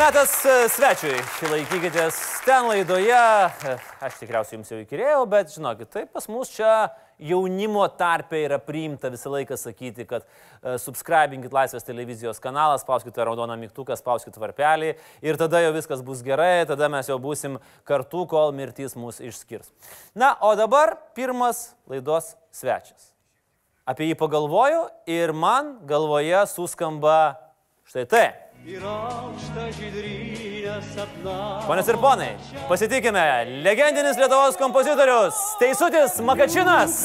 Metas e, svečiui. Laikykitės ten laidoje. E, Aš tikriausiai jums jau įkirėjau, bet žinokit, tai pas mus čia jaunimo tarpe yra priimta visą laiką sakyti, kad uh, subscribinkit Laisvės televizijos kanalą, spauskite raudoną mygtuką, spauskite varpelį ir tada jau viskas bus gerai, tada mes jau busim kartu, kol mirtis mus išskirs. Na, o dabar pirmas laidos svečias. Apie jį pagalvoju ir man galvoje suskamba štai tai. Ponas ir ponai, pasitikime, legendinis Lietuvos kompozitorius Teisutis Makačinas.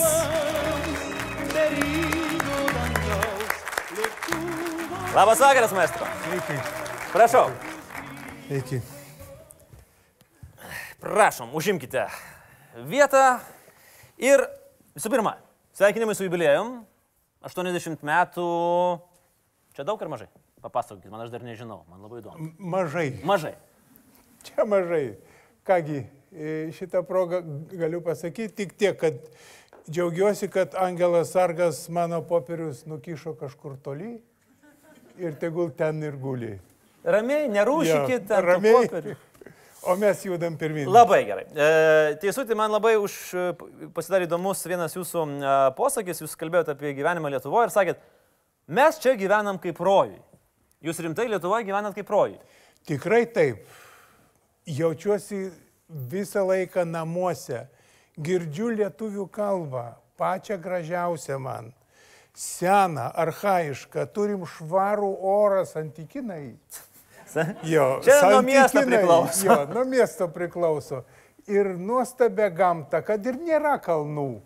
Labas vakaras, maestro. Sveiki. Prašau, Sveiki. prašom, užimkite vietą. Ir visų pirma, sveikinimai su jubiliejum. 80 metų. Čia daug ar mažai? Papasakokit, man aš dar nežinau, man labai įdomu. Mažai. Mažai. Čia mažai. Kągi, e, šitą progą galiu pasakyti tik tiek, kad džiaugiuosi, kad Angelas Sargas mano popierius nukišo kažkur toli ir tegul ten ir guli. Ramiai, nerūšykit, tų ramiai. popierių. O mes judam pirmin. Labai gerai. E, Teisutį, man labai už, e, pasidarė įdomus vienas jūsų e, posakis, jūs kalbėjote apie gyvenimą Lietuvoje ir sakėt, mes čia gyvenam kaip rojui. Jūs rimtai Lietuvoje gyvenat kaip rojui. Tikrai taip. Jaučiuosi visą laiką namuose. Girdžiu lietuvių kalbą, pačią gražiausią man. Seną, arhaišką, turim švarų orą santykinai. Jo, Čia nuo miesto priklauso. Jo, nuo miesto priklauso. Ir nuostabia gamta, kad ir nėra kalnų.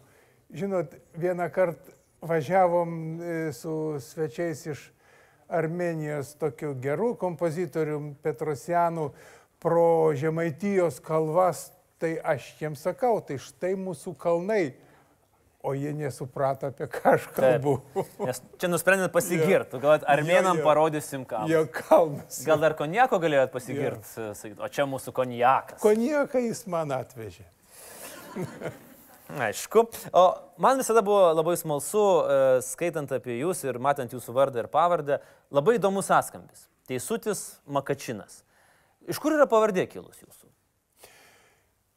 Žinot, vieną kartą važiavom e, su svečiais iš Armenijos, tokiu geru kompozitorium Petrosianu, pro Žemaitijos kalvas. Tai aš jiems sakau, tai štai mūsų kalnai. O jie nesuprato, apie ką aš kalbu. Nes čia nusprendėt pasigirti, galvojat, armėnam Jo, jo. parodysim ką. Jo kalnas. Gal dar konjako galėjot pasigirti, sakyt, o čia mūsų konjakas. Konjaką jis man atvežė. Aišku. O man visada buvo labai smalsu, e, skaitant apie jūs ir matant jūsų vardą ir pavardę, labai įdomus sąskambis. Teisutis Makačinas. Iš kur yra pavardė kilus jūsų?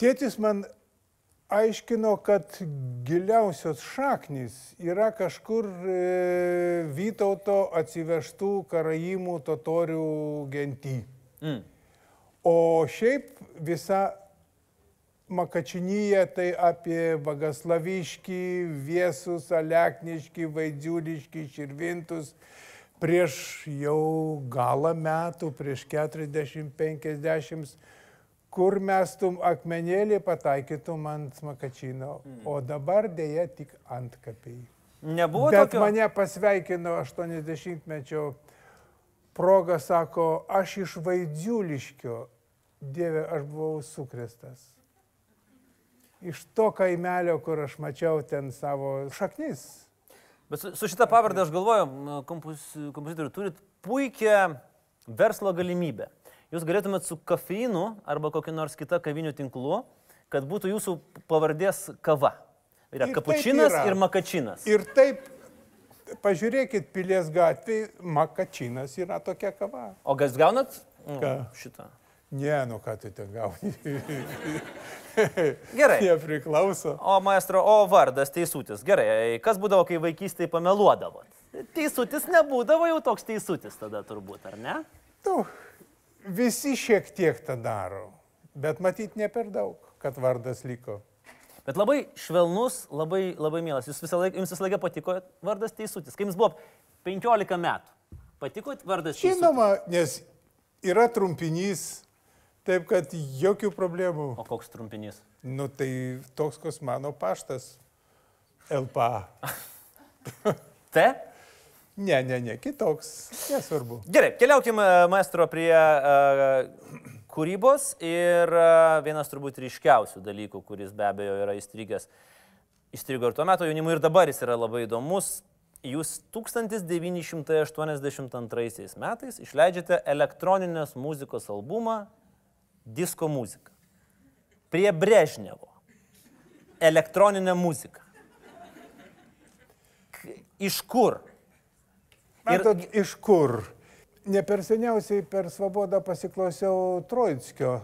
Tėtis man aiškino, kad giliausios šaknys yra kažkur e, Vytauto atsivežtų karaimų totorių genty. Mm. O šiaip visa Makačinyje tai apie Bagaslaviškį, Viesus, Alekniškį, Vaidžiuliškį, Širvintus. Prieš jau galą metų, prieš 40-50, kur mestum akmenėlį, pataikytum ant Makačino. O dabar dėja tik ant kapiai. Nebuvo Bet tokio. mane pasveikino 80-mečio proga, sako, aš iš Vaidžiuliškio, Dieve, aš buvau sukrestas. Iš to kaimelio, kur aš mačiau ten savo šaknis. Bet su, su šitą pavardę aš galvoju, kompos, kompozitorių turit puikią verslo galimybę. Jūs galėtumėt su kafeinu arba kokiu nors kita kavinių tinklu, kad būtų jūsų pavardės kava. Yra Ir kapučinas yra. ir makačinas. Ir taip, pažiūrėkit, pilies gatvėje, Makačinas yra tokia kava. O kas gaunat? Nu, Ką? Šitą. Ne, nu ką tu ten gauni. Gerai. Nepriklauso. O maestro, o vardas teisutis. Gerai, kas būdavo, kai vaikystėje pameluodavot? Teisutis nebūdavo jau toks teisutis tada turbūt, ar ne? Tu, visi šiek tiek tą daro, bet matyt ne per daug, kad vardas liko. Bet labai švelnus, labai, labai mielas. Jūs visą laiką, jums visą laiką patiko vardas teisutis. Kai jums buvo 15 metų, patiko vardas teisutis? Žinoma, nes yra trumpinys, taip kad jokių problemų. O koks trumpinys? Nu tai toks, koks mano paštas. LPA. T? Ne, ne, ne, kitoks. Nesvarbu. Gerai, keliaukime, maestro, prie uh, kūrybos ir uh, vienas turbūt ryškiausių dalykų, kuris be abejo yra įstrigęs. Įstrigo ir tuo metu jaunimui ir dabar jis yra labai įdomus. Jūs 1982 metais išleidžiate elektroninės muzikos albumą Disko muzika. Prie Brežnevo. Elektroninė muzika. K- Iš kur? Ir- Matot, iš kur? ne per Svobodą pasiklausiau Troitskio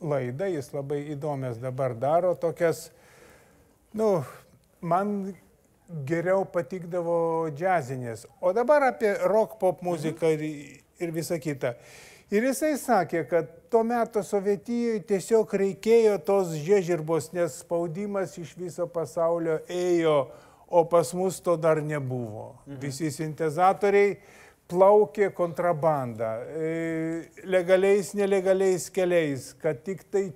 laidą, jis labai įdomias dabar daro tokias, nu, man geriau patikdavo džiazinės, o dabar apie rock pop muziką ir, ir visą kitą. Ir jisai sakė, kad tuo metu Sovietijoje tiesiog reikėjo tos žiežirbos, nes spaudimas iš viso pasaulio ėjo, o pas mus to dar nebuvo. Mhm. Visi sintezatoriai plaukė kontrabandą, e, legaliais, nelegaliais keliais, kad tik tai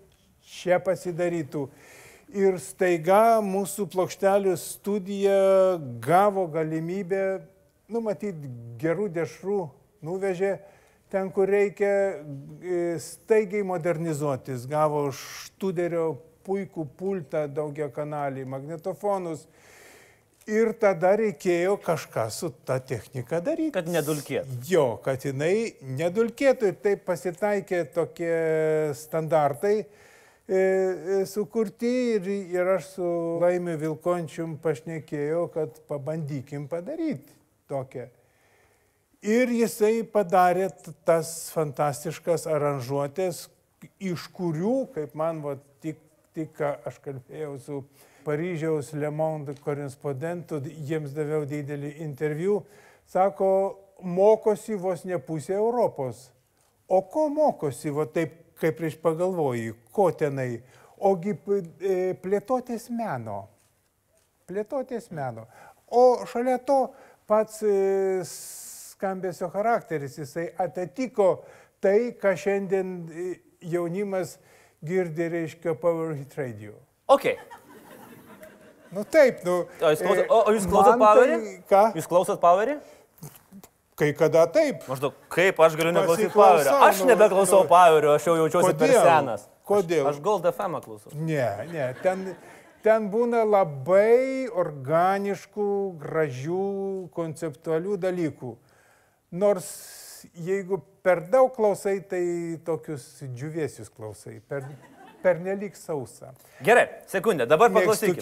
čia pasidarytų. Ir staiga mūsų plokštelių studija gavo galimybę, numatyti gerų dešrų, nuvežė ten, kur reikia e, staigiai modernizuotis. Gavo študerio puikų pultą daugia kanalį, magnetofonus, Ir tada reikėjo kažką su ta technika daryti. Kad nedulkėtų. Jo, kad jinai nedulkėtų ir taip pasitaikė tokie standartai e, e, sukurti ir, ir aš su Laimiu Vilkončium pašnekėjau, kad pabandykim padaryti tokią. Ir jisai padarė tas fantastiškas aranžuotės, iš kurių, kaip man va, tik, tik aš kalbėjau su Paryžiaus Le Monde korespondentų, jiems daviau didelį interviu, sako, mokosi vos ne pusė Europos. O ko mokosi, va taip kaip prieš pagalvoji, ko tenai? Ogi e, plėtotės meno. Plėtotės meno. O šalia to pats e, skambesio charakteris, jisai atitiko tai, ką šiandien e, jaunimas girdi, reiškia, Power Hit Radio. Okay. Nu taip, nu. O jūs klausot, o, o jūs klausot Powerį? Tai, ką? Jūs klausot Powerį? Kai kada taip. Maždaug, kaip aš galiu neklausyti Powerio? Aš nu, nebeklausau nu, Powerio, aš jau jaučiuosi per kodėl? senas. Kodėl? Aš, aš Gold FM klausau. Ne, ne, ten, ten būna labai organiškų, gražių, konceptualių dalykų. Nors jeigu per daug klausai, tai tokius džiuvėsius klausai. Per, pernelik sausa. Gerai, sekundė, dabar paklausykime.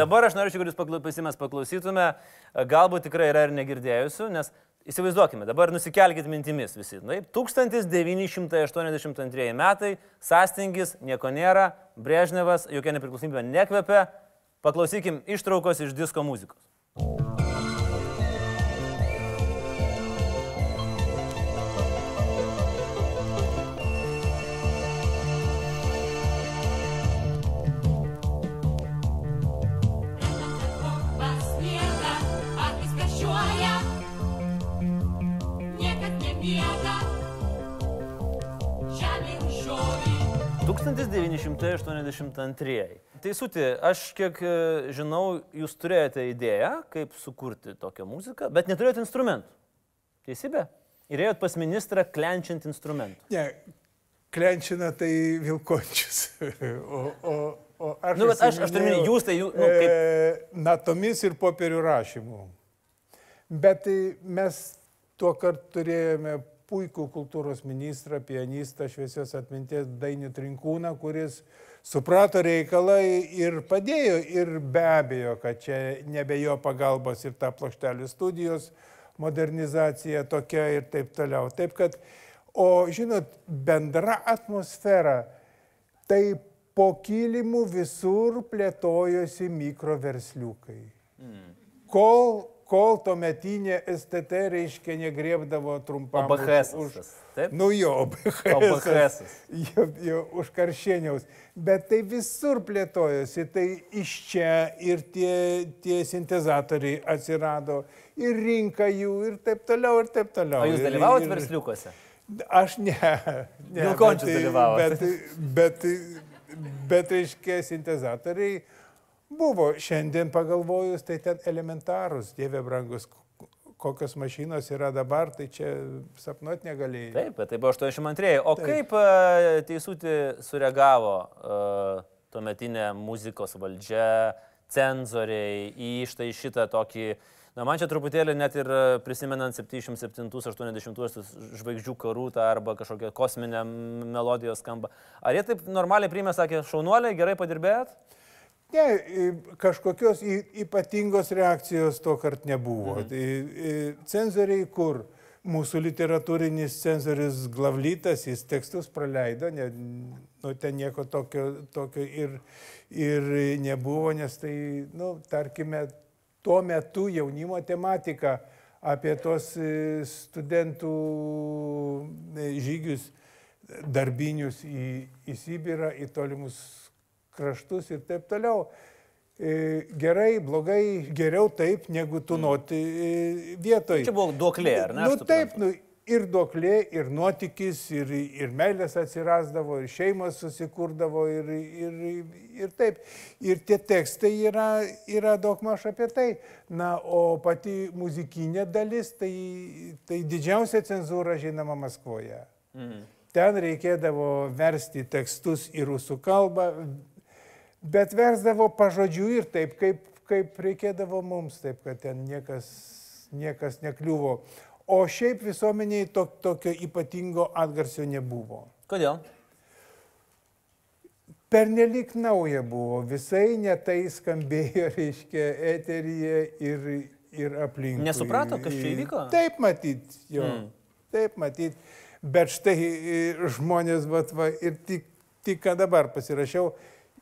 Dabar aš norėčiau, kad jūs paklau- mes paklausytume, galbūt tikrai yra ir negirdėjusių, nes įsivaizduokime, dabar nusikelkite mintimis visi. Taip, 1982 metai, sąstingis, nieko nėra, Brežnevas, jokia nepriklausomybė nekvepia. Paklausykim ištraukos iš disko muzikos. 1982. Teisutį, aš kiek e, žinau, jūs turėjote idėją, kaip sukurti tokią muziką, bet neturėjote instrumentų. Teisybė? Ir ėjot pas ministrą klenčiant instrumentų. Ne, klenčina tai Vilkončius. O, o, o aš... Nu, bet aš, aš turiu minėti, jūs tai jų... Nu, kaip... e, natomis ir popierių rašymų. Bet tai mes tuo kartu turėjome puikų kultūros ministrą, pianistą šviesios atminties Dainių Trinkūną, kuris suprato reikalą ir padėjo. Ir be abejo, kad čia nebe jo pagalbos ir ta plokštelių studijos modernizacija tokia ir taip toliau. Taip kad, o žinot, bendra atmosfera, tai po kilimų visur plėtojosi mikroversliukai. Mm. Kol kol tuometinė STT reiškia negriebdavo trumpam. OBHS. Už, už, taip? Nu jo, OBHS. OBHS. Jo, jo, už karšieniaus. Bet tai visur plėtojosi, tai iš čia ir tie, tie sintezatoriai atsirado, ir rinka jų, ir taip toliau, ir taip toliau. O jūs dalyvavot versliukose? Aš ne. ne Vilkončius dalyvavo. Bet, bet, bet, bet reiškia, sintezatoriai Buvo, šiandien pagalvojus, tai ten elementarus, Dieve brangus, kokios mašinos yra dabar, tai čia sapnuot negalėjai. Taip, tai buvo 82. O Taip. kaip e, teisūti sureagavo uh, tuometinė muzikos valdžia, cenzoriai į štai šitą tokį, na man čia truputėlį net ir prisimenant 77-80 žvaigždžių karų tą arba kažkokią kosminę melodiją skamba. Ar jie taip normaliai priėmė, sakė, šaunuoliai, gerai padirbėjot? Ne, kažkokios ypatingos reakcijos to kart nebuvo. Mhm. Cenzoriai kur? mūsų literatūrinis cenzorius Glavlytas, jis tekstus praleido, ne, nu, ten nieko tokio, tokio ir, ir nebuvo, nes tai, nu, tarkime, tuo metu jaunimo tematika apie tos e, studentų e, žygius darbinius į, į Sibirą, į tolimus kraštus ir taip toliau. E, gerai, blogai, geriau taip, negu tunoti e, vietoje. Čia buvo duoklė, ar ne? Nu, taip, nu, ir duoklė, ir nuotykis, ir, ir meilės atsirasdavo, ir šeimos susikurdavo, ir, ir, ir taip. Ir tie tekstai yra, yra daug maž apie tai. Na, o pati muzikinė dalis, tai, tai didžiausia cenzūra žinoma Maskvoje. Mhm. Ten reikėdavo versti tekstus į rusų kalbą, bet versdavo pažodžių ir taip, kaip, kaip reikėdavo mums, taip kad ten niekas, niekas nekliuvo. O šiaip visuomeniai to, tokio ypatingo atgarsio nebuvo. Kodėl? Pernelik nauja buvo, visai netai skambėjo, reiškia, eteryje ir, ir aplinkui. Nesuprato, kas čia įvyko? Taip matyt, jo. Mm. Taip matyt. Bet štai žmonės, vat, va, ir tik, tik dabar pasirašiau,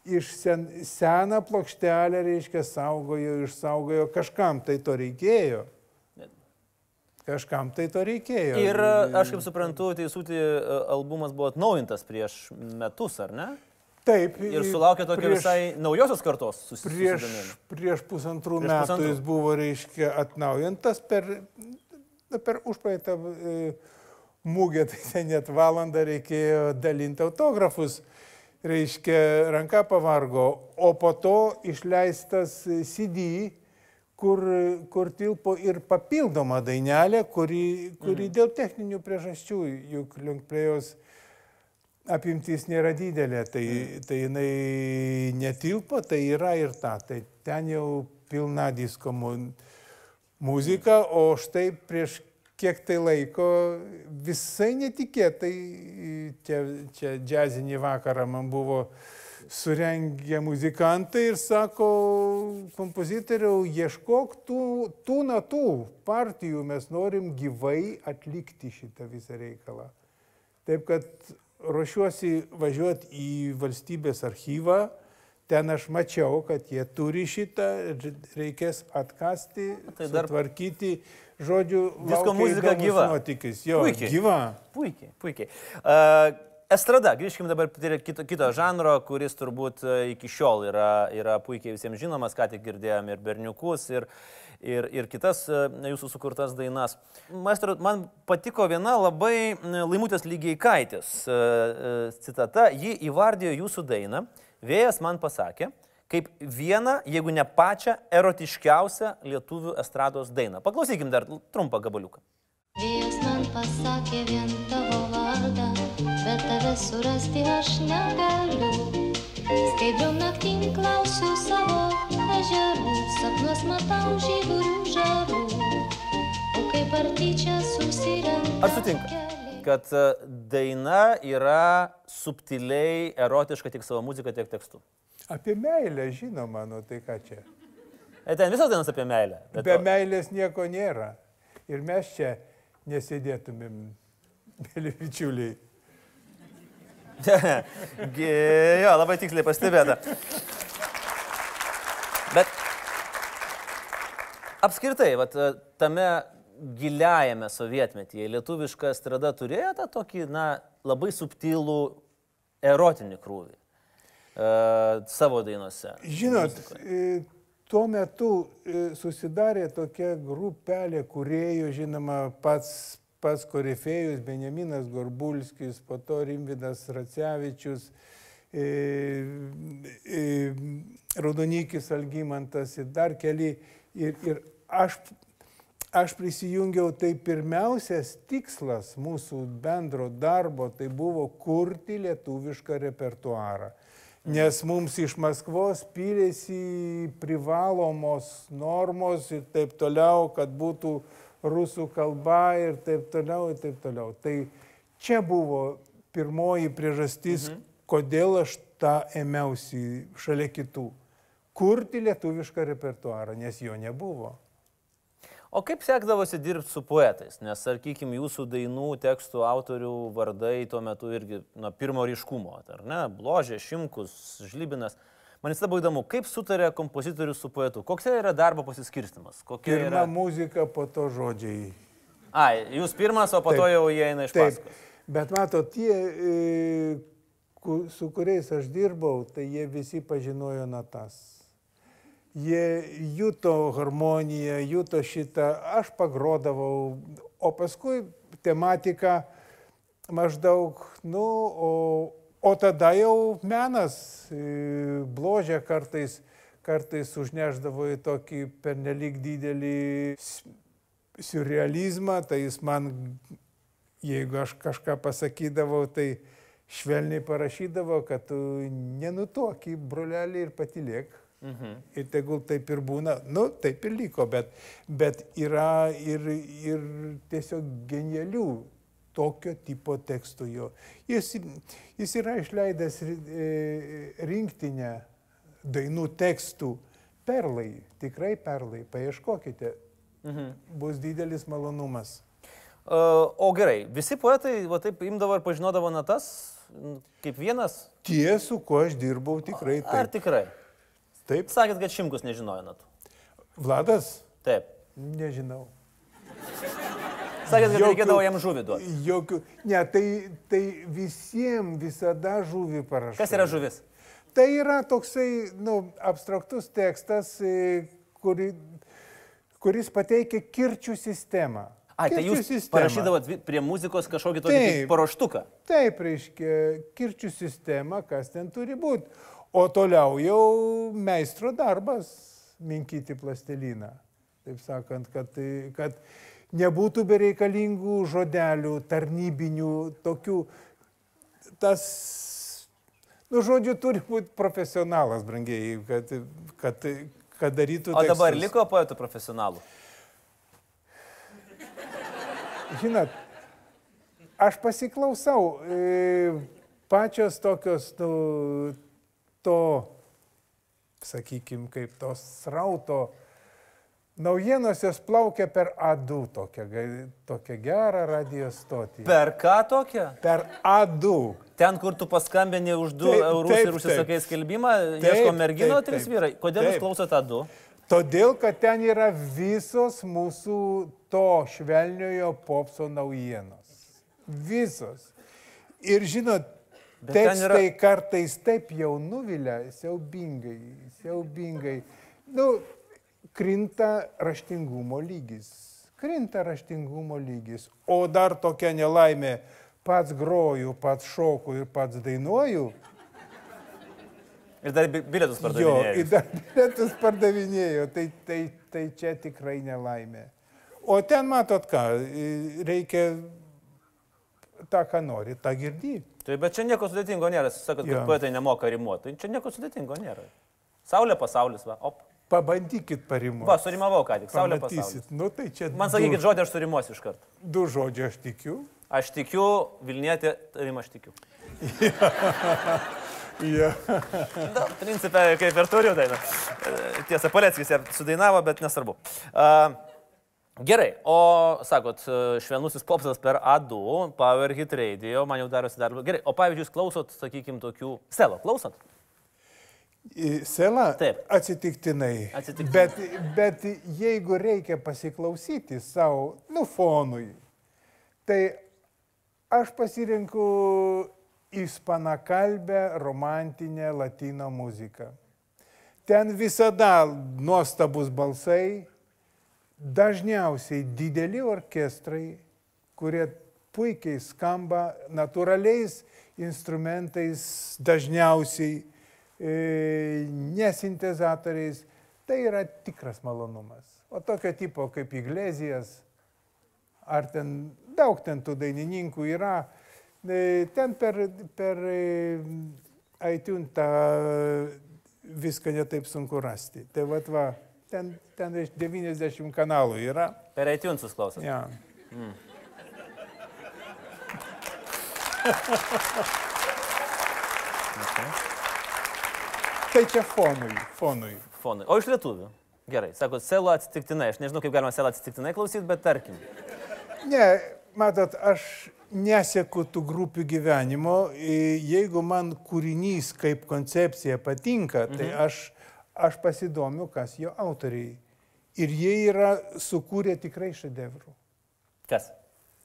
iš sen, seną plokštelę, reiškia, saugojo, išsaugojo, kažkam tai to reikėjo. Kažkam tai to reikėjo. Ir aš kaip suprantu, Teisūti e, albumas buvo atnaujintas prieš metus, ar ne? Taip. Ir sulaukė tokio prieš, visai naujosios kartos susidomėjimo. Prieš, prieš pusantrų prieš metų pusantrų. jis buvo, reiškia, atnaujintas per, per užpraeitą e, mūgę, tai ten net valandą reikėjo dalinti autografus reiškia, ranka pavargo, o po to išleistas CD, kur, kur tilpo ir papildoma dainelė, kuri, kuri mhm. dėl techninių priežasčių, juk linkplėjos apimtis nėra didelė, tai, mhm. tai jinai netilpo, tai yra ir ta, tai ten jau pilna disko muzika, o štai prieš kiek tai laiko visai netikėtai, čia, čia džiazinį vakarą man buvo surengę muzikantai ir sako, kompozitoriau, ieškok tų, tų natų partijų, mes norim gyvai atlikti šitą visą reikalą. Taip kad ruošiuosi važiuoti į valstybės archyvą, ten aš mačiau, kad jie turi šitą, reikės atkasti, tai dar... tvarkyti žodžiu, disko muzika gyva. Nuotykis. Jo, puikiai. Gyva. Puikiai, puikiai. Uh, Estrada, grįžkime dabar prie kito, kito žanro, kuris turbūt iki šiol yra, yra puikiai visiems žinomas, ką tik girdėjome ir berniukus, ir, ir, ir kitas jūsų sukurtas dainas. Maestro, man patiko viena labai laimutės lygiai kaitės citata, ji įvardijo jūsų dainą, vėjas man pasakė, kaip vieną, jeigu ne pačią erotiškiausią lietuvių estrados dainą. Paklausykim dar trumpą gabaliuką. Vėjas man pasakė vien tavo vardą, bet tave surasti aš negaliu. Skaidriom naktim klausiu savo ežerų, sapnuos matau žygurių žarų. O kaip ar tyčia susirenka. Ar sutinka? kad e, daina yra subtiliai erotiška tiek savo muzika, tiek tekstu. Apie meilę, žinoma, nu tai ką čia. E ten visas dainas apie meilę. Be to... meilės nieko nėra. Ir mes čia nesėdėtumėm, mėly bičiuliai. jo, labai tiksliai pastebėta. Bet apskritai, vat, tame giliajame sovietmetyje lietuviška strada turėjo tą tokį, na, labai subtilų erotinį krūvį. E, savo dainuose. Žinot, muzikoje. tuo metu e, susidarė tokia grupelė kuriejų, žinoma, pats, pats korifėjus Benjaminas Gorbulskis, po to Rimvidas Racevičius, e, e, Raudonikis Algymantas ir dar keli. Ir, ir aš, aš prisijungiau, tai pirmiausias tikslas mūsų bendro darbo tai buvo kurti lietuvišką repertuarą. Nes mums iš Maskvos pylėsi privalomos normos ir taip toliau, kad būtų rusų kalba ir taip toliau, ir taip toliau. Tai čia buvo pirmoji priežastis, mhm. kodėl aš tą ėmiausi šalia kitų. Kurti lietuvišką repertuarą, nes jo nebuvo. O kaip sekdavosi dirbti su poetais? Nes, sakykime, jūsų dainų, tekstų autorių vardai tuo metu irgi nuo pirmo ryškumo, ar ne? Bložė, Šimkus, Žlybinas. Man vis labai įdomu, kaip sutarė kompozitorius su poetu? Koks yra darbo pasiskirstimas? Kokia Pirma yra... muzika, po to žodžiai. Ai, jūs pirmas, o po to Taip. jau jie eina iš Taip, paskos. bet mato, tie, e, su kuriais aš dirbau, tai jie visi pažinojo natas. Jie juto harmoniją, juto šitą, aš pagrodavau, o paskui tematika maždaug, nu, o, o tada jau menas e, bložė kartais, kartais užneždavo į tokį pernelyg didelį surrealizmą, tai jis man jeigu aš kažką pasakydavau, tai švelniai parašydavo, kad tu nenutoki, brolelį ir patilėk. Mhm. Ir tegul taip ir būna, nu, taip ir liko, bet, bet yra ir, ir tiesiog genialių tokio tipo tekstų jo. Jis, jis yra išleidęs e, rinktinę dainų tekstų perlai, tikrai perlai, paieškokite, Mhm. bus didelis malonumas. Uh, o gerai, visi poetai va taip imdavo ir pažinodavo natas, kaip vienas. Tie, su kuo aš dirbau, tikrai Ar taip. tikrai? Taip. Sakėt, kad šimkus nežinojo natų. Vladas, Taip. nežinau. Sakėt, kad Jokių- reikėdavo jam žuvį duoti. Jokių. Ne, tai, tai visiems visada žuvį parašau. Kas yra žuvis? Tai yra toksai, nu, abstraktus tekstas, e, kuri, kuris pateikia kirčių sistemą. Ai, tai jūs sistemą. parašydavot prie muzikos kažkokį tokį Taip. paruoštuką. Taip, reiškia, kirčių sistema, kas ten turi būti. O toliau jau meistro darbas minkyti plasteliną. Taip sakant, kad, tai- kad nebūtų bereikalingų žodelių, tarnybinių, tokių. Tas, nu, žodžiu, turi būti profesionalas, brangiai, kad, kad, kad darytų. O dabar tekstus. liko poetų profesionalų. Žinot, aš pasiklausau, e, pačios tokios, nu, to, sakykime, kaip tos srauto naujienos jos plaukia per A2, tokią, tokią gerą radio stotį. Per ką tokią? Per A2. Ten, kur tu paskambini už 2 Taip, eurus taip, ir užsisakai skelbimą, ieško mergino taip, trys taip. vyrai. Kodėl jūs Taip. klausote du? Todėl, kad ten yra visos mūsų to švelniojo popso naujienos. Visos. Ir žinot, Bet tekstai yra- kartais taip jau nuvilia, siaubingai, siaubingai. Nu, krinta raštingumo lygis. Krinta raštingumo lygis. O dar tokia nelaimė, pats groju, pats šoku ir pats dainuoju. Ir dar bi- bilietus Jo, pardavinėjai. ir dar bilietus pardavinėjo, tai, tai, tai čia tikrai nelaimė. O ten matot ką, reikia tą, ką nori, tą girdi. Tai bet čia nieko sudėtingo nėra. Sakot, kad Jo. poetai nemoka rimuoti. Tai čia nieko sudėtingo nėra. Saulė pasaulis, va. Op. Pabandykit parimuoti. Va, surimavau ką tik. Saulė pasaulis. Pamatysit. Nu, tai čia Man sakykit žodį, aš surimuosiu iš karto. Du, du žodžiai aš tikiu. Aš tikiu, Vilnietė, tavim aš tikiu. Ja. Na, principė, kaip ir turiu dainą. Tiesa, Paleckis ją sudainavo, bet nesvarbu. Uh, gerai, o sakot, e, švelnusis popsas per A2, Power Hit Radio, man jau darosi dar. Gerai, o pavyzdžiui, jūs klausot, sakykime, tokių... Selo, klausot? I- Sela Taip. atsitiktinai. Atsitiktinai. Bet, bet jeigu reikia pasiklausyti savo, nu, fonui, tai aš pasirinku ispanakalbę romantinę latino muziką. Ten visada nuostabus balsai, dažniausiai dideli orkestrai, kurie puikiai skamba natūraliais instrumentais, dažniausiai e, nesintezatoriais. Tai yra tikras malonumas. O tokio tipo kaip Iglesijas, ar ten daug ten tų dainininkų yra, e, ten per, per e, iTunes tą viską netaip sunku rasti. Tai va, va ten, ten iš 90 kanalų yra. Per iTunes klausot. Ja. Tai čia fonui, fonui. Fonai. O iš lietuvių? Gerai, sako, selo atsitiktinai. Aš nežinau, kaip galima selo atsitiktinai klausyti, bet tarkim. Ne, matot, aš nesieku tų grupių gyvenimo. Jeigu man kūrinys kaip koncepcija patinka, tai aš, aš pasidomiu, kas jo autoriai. Ir jie yra sukūrę tikrai šedevrų. Kas?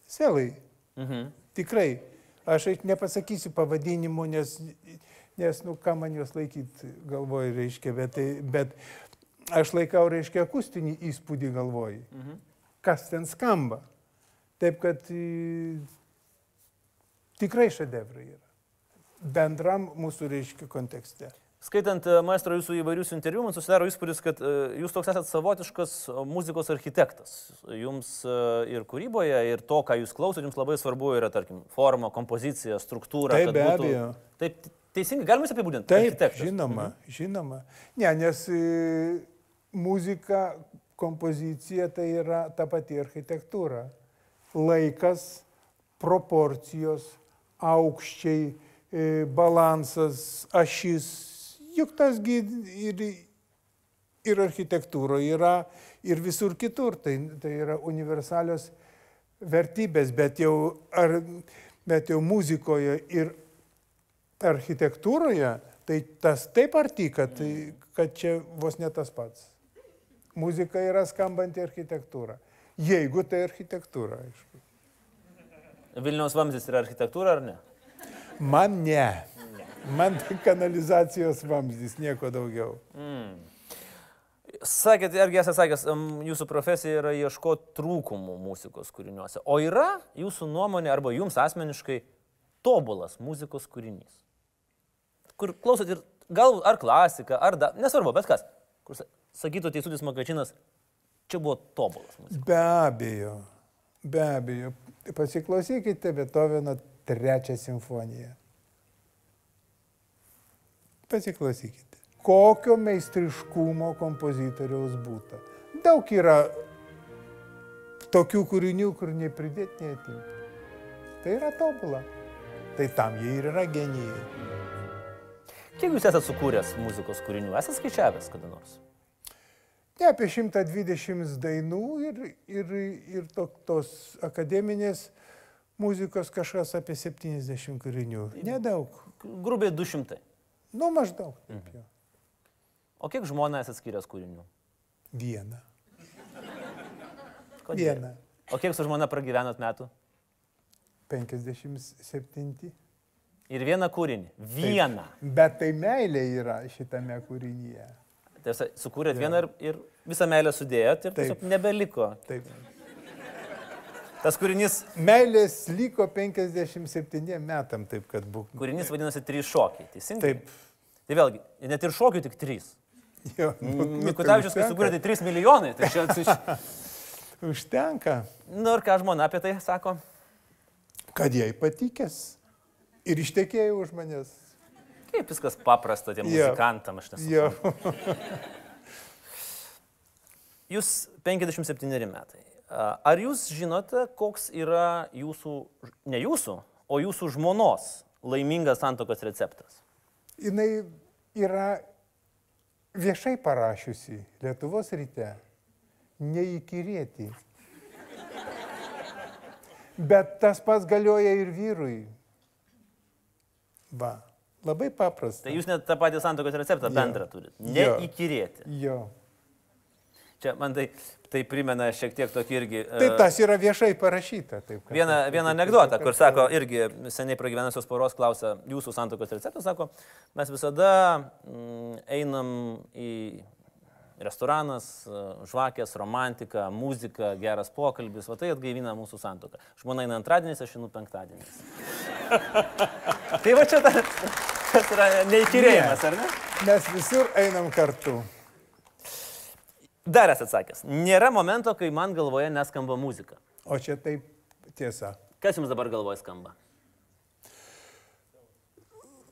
Selai, Mhm. tikrai. Aš nepasakysiu pavadinimų, nes, nes nu, ką man juos laikyti galvoj, reiškia, bet, tai, bet aš laikau, reiškia, akustinį įspūdį galvoj. Mhm. Kas ten skamba. Taip kad į, tikrai šedevrai yra. Bendram mūsų, reiškia, kontekste. Skaitant e, maestro jūsų įvairius interviu, man susidaro įspūdis, kad e, jūs toks esate savotiškas muzikos architektas. Jums e, ir kūryboje, ir to, ką jūs klausot, jums labai svarbu yra, tarkim, forma, kompozicija, struktūra. Taip, be būtų- abejo. Taip, te- teisingai, galima apibūdinti? Taip, Architektas. žinoma, žinoma. Ne, nes muzika, kompozicija tai yra ta pati architektūra. Laikas, proporcijos, aukščiai, balansas, ašis. Juk tasgi ir, ir architektūroje yra, ir visur kitur. Tai, tai yra universalios vertybės, bet jau, ar, bet jau muzikoje ir architektūroje, tai tas taip arti, kad, kad čia vos ne tas pats. Muzika yra skambanti architektūra. Jeigu tai architektūra, aišku. Vilniaus vamzdis yra architektūra ar ne? Man ne. Man tai kanalizacijos vamzdys, nieko daugiau. Sakėt, irgi esate sakęs, jūsų profesija yra ieškoti trūkumų muzikos kūriniuose. O yra jūsų nuomonė arba jums asmeniškai tobulas muzikos kūrinys? Kur klausot ir gal ar klasika, ar da, nesvarbu, bet kas. Kur sa- sakytų teisutis Makačinas, čia buvo tobulas muzika. Be abejo, be abejo. Pasiklausykite Beethoveno trečią simfoniją. Pasiklausykite. Kokio meistriškumo kompozitoriaus būta. Daug yra tokių kūrinių, kur nei pridėti, nei atimti. Tai yra tobula. Tai tam jie ir yra genijai. Kiek jūs esate sukūręs muzikos kūrinių? Esate skaičiavęs kada nors? Ne, apie 120 dainų ir, ir, ir to, tos akademinės muzikos kažkas apie 70 kūrinių. Nedaug. Grubiai 200. Nu, maždaug. Taip, jo. O kiek žmona esate skyręs kūrinių? Vieną. Kodėl? Vieną. O kiek su žmona pragyvenot metų? 57. Ir vieną kūrinį. Vieną. Bet tai meilė yra šitame kūrinyje. Tai sukūrėt vieną ir, ir visą meilę sudėjot ir Taip. tiesiog nebeliko. Taip. Tas kūrinys, Meilės liko 57 metam, taip kad būk. kūrinys vadinasi Trys šokiai. Teisingai? Taip. Tai vėlgi, net ir šokių tik trys. Jo, nu, nu, tai Mikutavičius, kai užtenka. sukūrė, tai 3 milijonai. Tai čia, čia... Užtenka, Nu ir ką žmona apie tai sako? kad jai patikęs. Ir ištekėjo už manęs. Kaip viskas paprasta tiem Jo. muzikantam, aš nesu. Jo. Jūs 57 metai. Ar jūs žinote, koks yra jūsų, ne jūsų, o jūsų žmonos laimingas santokos receptas? Jis yra viešai parašiusi Lietuvos ryte neįkyrėti. Bet tas pats galioja ir vyrui. Va, labai paprasta. Tai jūs net tą patį santokos receptą Jo. bendrą turite. Jo. Neįkyrėti. Jo. Čia man tai, tai primena šiek tiek tokį irgi... e, Tai tas yra viešai parašyta. Taip, kad- Vieną, vieną anegdotą, kur sako, irgi seniai pragyvenusios poros klausia jūsų santokos receptą, sako, mes visada mm, einam į restoranas, e, žvakės, romantika, muzika, geras pokalbis, va tai atgaivina mūsų santoką. Žmona eina antradieniais, aš einu penktadieniais. tai va čia ta, tas yra neįkyrėjimas, ar ne? Mes visur einam kartu. Dar esu atsakęs, nėra momento, kai man galvoje neskamba muzika. O čia taip tiesa. Kas jums dabar galvoje skamba?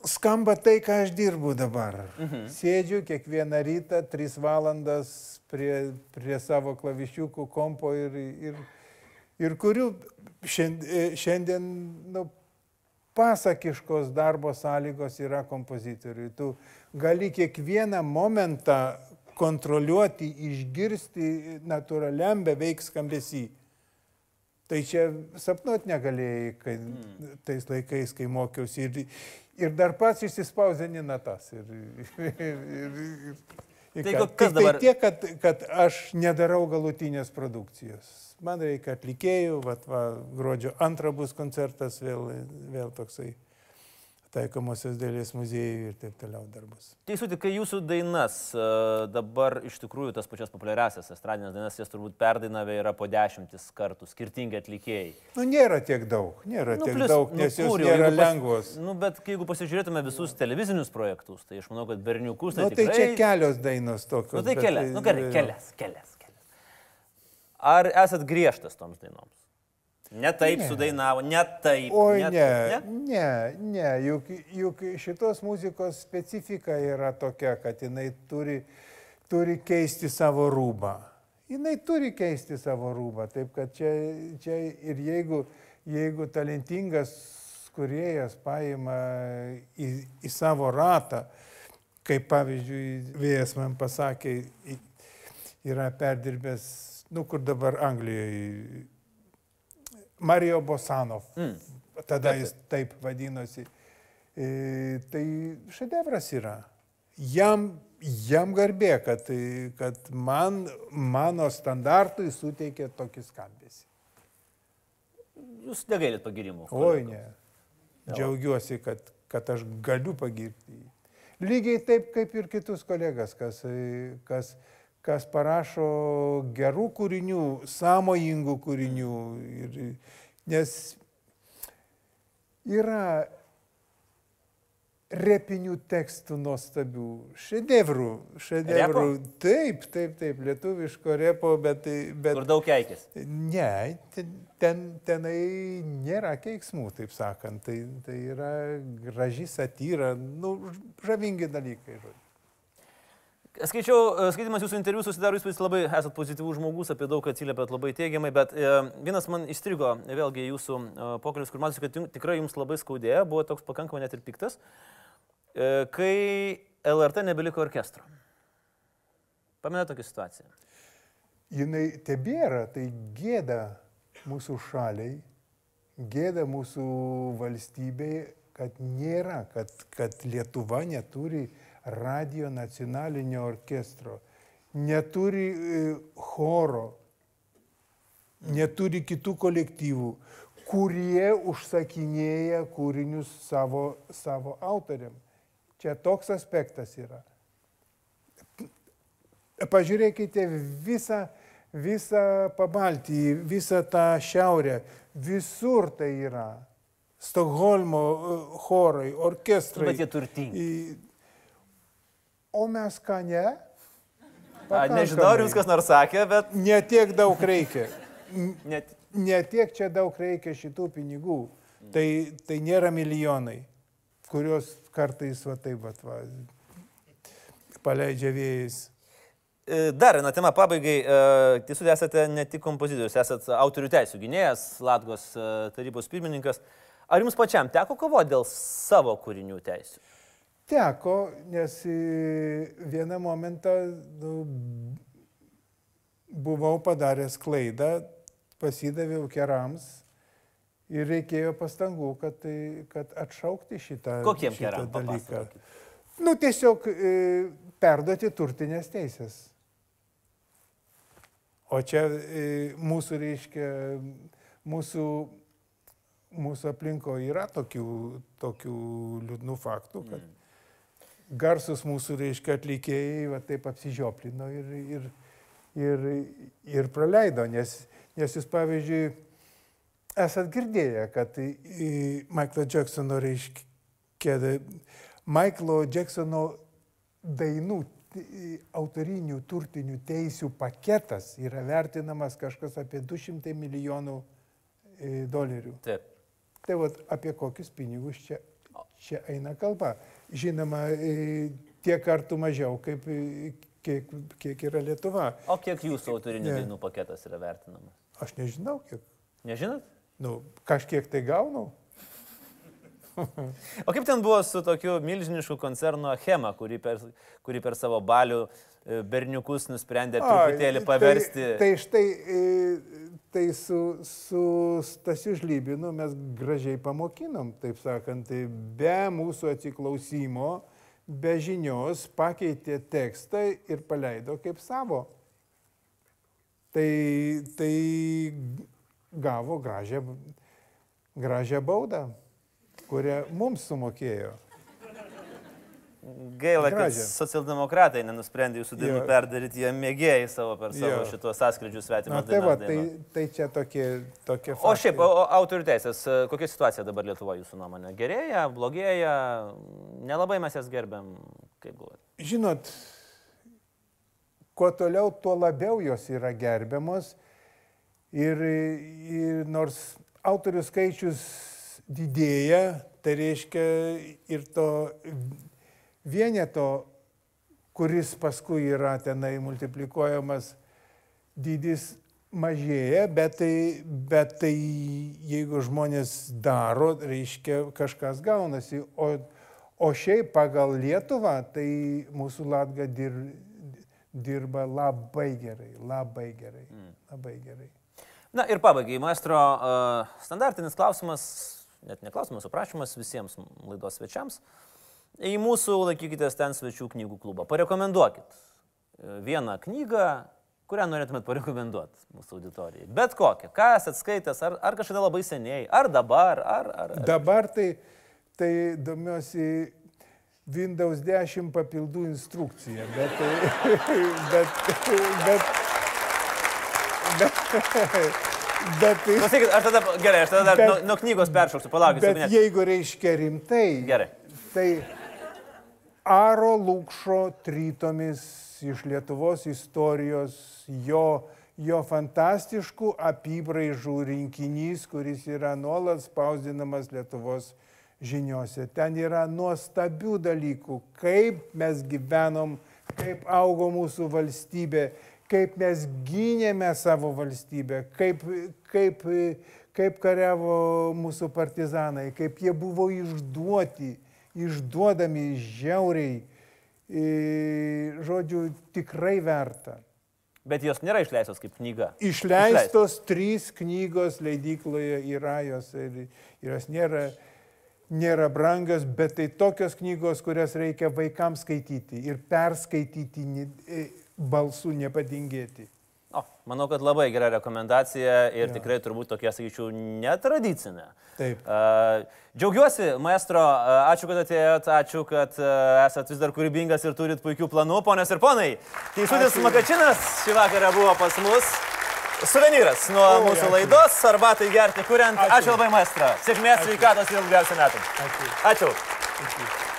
Skamba tai, ką aš dirbu dabar. Mhm. Sėdžiu kiekvieną rytą, tris valandas prie, prie savo klavišiukų kompo ir, ir, ir kuriu šiandien, šiandien nu, pasakiškos darbo sąlygos yra kompozitoriui. Tu gali kiekvieną momentą kontroliuoti, išgirsti natūraliam beveik skambesį. Tai čia sapnuot negalėjai, kai, mm. tais laikais, kai mokiausi. Ir, ir dar pats išsispausdini natas. Ir, ir, ir, ir, ir, Tai ko- kas Tiktai dabar- tiek, kad, kad aš nedarau galutinės produkcijos. Man reikia atlikėjų, vat, va, gruodžio antrą bus koncertas, vėl, vėl toksai taikomosios dėlės muziejui ir taip toliau dar bus. Teisų, tik kai jūsų dainas e, dabar iš tikrųjų tas pačias populiariasias estradinės dainas, jas turbūt perdainavę yra po dešimtis kartų, skirtingi atlikėjai. Nu, nėra tiek daug, nėra Nu, tiek plius, daug, nu, nes jos kur jau, nėra pas- lengvos. Nu, bet jeigu pasižiūrėtume visus televizinius projektus, tai aš manau, kad berniukus tai Nu, tai tikrai... čia kelios dainos tokios. Nu, tai bet kelias, nu gerai, kelias, kelias, kelias. Ar esat griežtas toms dainoms? Ne taip Ne. sudainavo, ne taip. Oi, ne, ne, ne, ne, juk, juk šitos muzikos specifika yra tokia, kad jinai turi, turi keisti savo rūbą. Jinai turi keisti savo rūbą, taip kad čia, čia ir jeigu, jeigu talentingas kuriejas paima į, į savo ratą, kaip pavyzdžiui, vėjas man pasakė, yra perdirbęs, nu kur dabar Anglijoje, Mario Bosanov, mm. tada jis taip vadinosi. E, tai šedevras yra. Jam, jam garbė, kad, kad man, mano standartui suteikė tokį skambesį. Jūs negailit pagirimų. Oi ne. Džiaugiuosi, kad, kad aš galiu pagirti jį. Lygiai taip kaip ir kitus kolegas, kas, kas, kas parašo gerų kūrinių, sąmojingų kūrinių. Ir, nes yra repinių tekstų nuostabių, šedevrų, šedevrų. Taip, taip, taip, lietuviško repo, bet... bet Kur daug keikės. Ne, ten, ten, tenai nėra keiksmų, taip sakant. Tai, tai yra graži satyra, nu, žavingi dalykai. žodžiu. Skaičiau, e, skaitymas jūsų interviu susidaro įspūdis labai, esate pozityvus žmogus, apie daug atsiliepėt labai teigiamai, bet e, vienas man įstrigo, vėlgi jūsų e, pokalbis, kur matosi, kad jum, tikrai jums labai skaudėjo, buvo toks pakankamai net ir piktas, e, kai LRT nebeliko orkestro. Pamenate tokią situaciją? Jinai tebėra, tai gėda mūsų šaliai, gėda mūsų valstybei, kad nėra, kad, kad Lietuva neturi radio nacionalinio orkestro, neturi e, choro, neturi kitų kolektyvų, kurie užsakinėja kūrinius savo, savo autoriam. Čia toks aspektas yra. Pažiūrėkite visą, visą pabaltį, visą tą šiaurę, visur tai yra. Stokholmo e, chorai, orkestrai. Bet jie turtingi. O mes ką ne? A, nežinau, ar jums kas nors sakė, bet Netiek daug reikia. net. Netiek čia daug reikia šitų pinigų. Tai, tai nėra milijonai, kurios kartais va taip va, va, paleidžia vėjais. E, Dar viena tema pabaigai. E, Tiesų esate ne tik kompozitorius, esate autorių teisų gynėjas, Latgos e, tarybos pirmininkas. Ar jums pačiam teko kovoti dėl savo kūrinių teisų? Teko, nes vieną momentą nu, buvau padaręs klaidą, pasidaviau kerams ir reikėjo pastangų, kad, tai- kad atšaukti šitą, Kokiem šitą keram? dalyką. Nu, tiesiog e, perduoti turtinės teisės. O čia e, mūsų, reiškia, mūsų, mūsų aplinkoje yra tokių, tokių liūdnų faktų, kad mm. Garsus mūsų, reiškia, atlikėjai va, taip apsižioplino ir, ir, ir, ir praleido, nes, nes jūs, pavyzdžiui, esat girdėję, kad Michaelo Jacksono, reiškia, Michaelo Jacksono dainų autorinių turtinių teisių paketas yra vertinamas kažkas apie 200 milijonų e, dolerių. Taip. Tai vat, apie kokius pinigus čia, čia eina kalba. Žinoma, e, tiek kartų mažiau, kaip, e, kiek, kiek yra Lietuva. O kiek jūsų autorinių Ne. dainų paketas yra vertinamas? Aš nežinau, kiek. Nežinot? Nu, kažkiek tai gaunu. O kaip ten buvo su tokiu milžinišku koncernu Achema, kurį per, kurį per savo balių e, berniukus nusprendė truputėlį Ai, paversti? Tai, tai štai, e, tai su, su Stasiu Žlybinu mes gražiai pamokinom, taip sakant, tai be mūsų atsiklausimo, be žinios pakeitė tekstą ir paleido kaip savo. Tai, tai gavo gražią, gražią baudą, kurią mums sumokėjo. Gaila, kad Gražią. socialdemokratai nenusprendė jūsų dainų Jo. perdaryti jie mėgėjai savo per savo Jo. šitos sąskrydžius Na svetimas tai va, tai, tai čia tokie, tokie O šiaip, o, faktai. autorių teisės, kokia situacija dabar Lietuvoje jūsų nuomonė? Gerėja, blogėja, nelabai mes jas gerbiam, kaip galvojate? Žinot, kuo toliau, tuo labiau jos yra gerbiamos. Ir, ir nors autorių skaičius didėja, tai reiškia ir to vieneto, kuris paskui yra tenai multiplikuojamas dydis mažėja, bet tai, bet tai jeigu žmonės daro, reiškia kažkas gaunasi. O, o šiaip pagal Lietuvą, tai mūsų Latga dir, dirba labai gerai, labai gerai, labai gerai. Na ir pabaigai, maestro, standartinis klausimas, net ne klausimas, o prašymas visiems laidos svečiams. Į mūsų laikykitės ten svečių knygų klubą. Parekomenduokit e, vieną knygą, kurią norėtumėt parekomenduoti mūsų auditorijai. Bet kokią. Ką esate skaitęs, ar, ar kažkada labai seniai, ar dabar, ar... ar, ar... Dabar tai, tai domiuosi Windows 10 papildų instrukciją, bet, tai- bet, bet, bet, bet, tai- Klausykit, aš tada, gerai, aš tada dar Bet- nuo, nuo knygos peršoksiu, palaukit. bet jeigu reiškia rimtai, Gerai. tai Aro Lūkšo tritomis iš Lietuvos istorijos, jo, jo fantastiškų apibraižų rinkinys, kuris yra nuolat spausdinamas Lietuvos žiniuose. Ten yra nuostabių dalykų, kaip mes gyvenom, kaip augo mūsų valstybė, kaip mes gynėme savo valstybę, kaip, kaip, kaip kariavo mūsų partizanai, kaip jie buvo išduoti, išduodami žiauriai. E, Žodžiu, tikrai verta. Bet jos nėra išleistos kaip knyga. Išleistos trys knygos leidykloje yra jos ir, jos nėra, nėra brangios, bet tai tokios knygos, kurias reikia vaikams skaityti ir perskaityti e, balsų nepadingėti. O, manau, kad labai gera rekomendacija ir ja. tikrai turbūt tokia, sakyčiau, netradicinė. Taip. Džiaugiuosi, maestro, ačiū, kad atėjot, ačiū, kad esat vis dar kūrybingas ir turit puikių planų, ponios ir ponai. Teisutis. Makačinas šį vakarą buvo pas mus. Suvenyras nuo O, mūsų ačiū. laidos, arbatai gerti kuriant. Ačiū. ačiū labai, maestro. Sėkmės, sveikatos ir ilgiausių metų. Ačiū. Ačiū. Ačiū.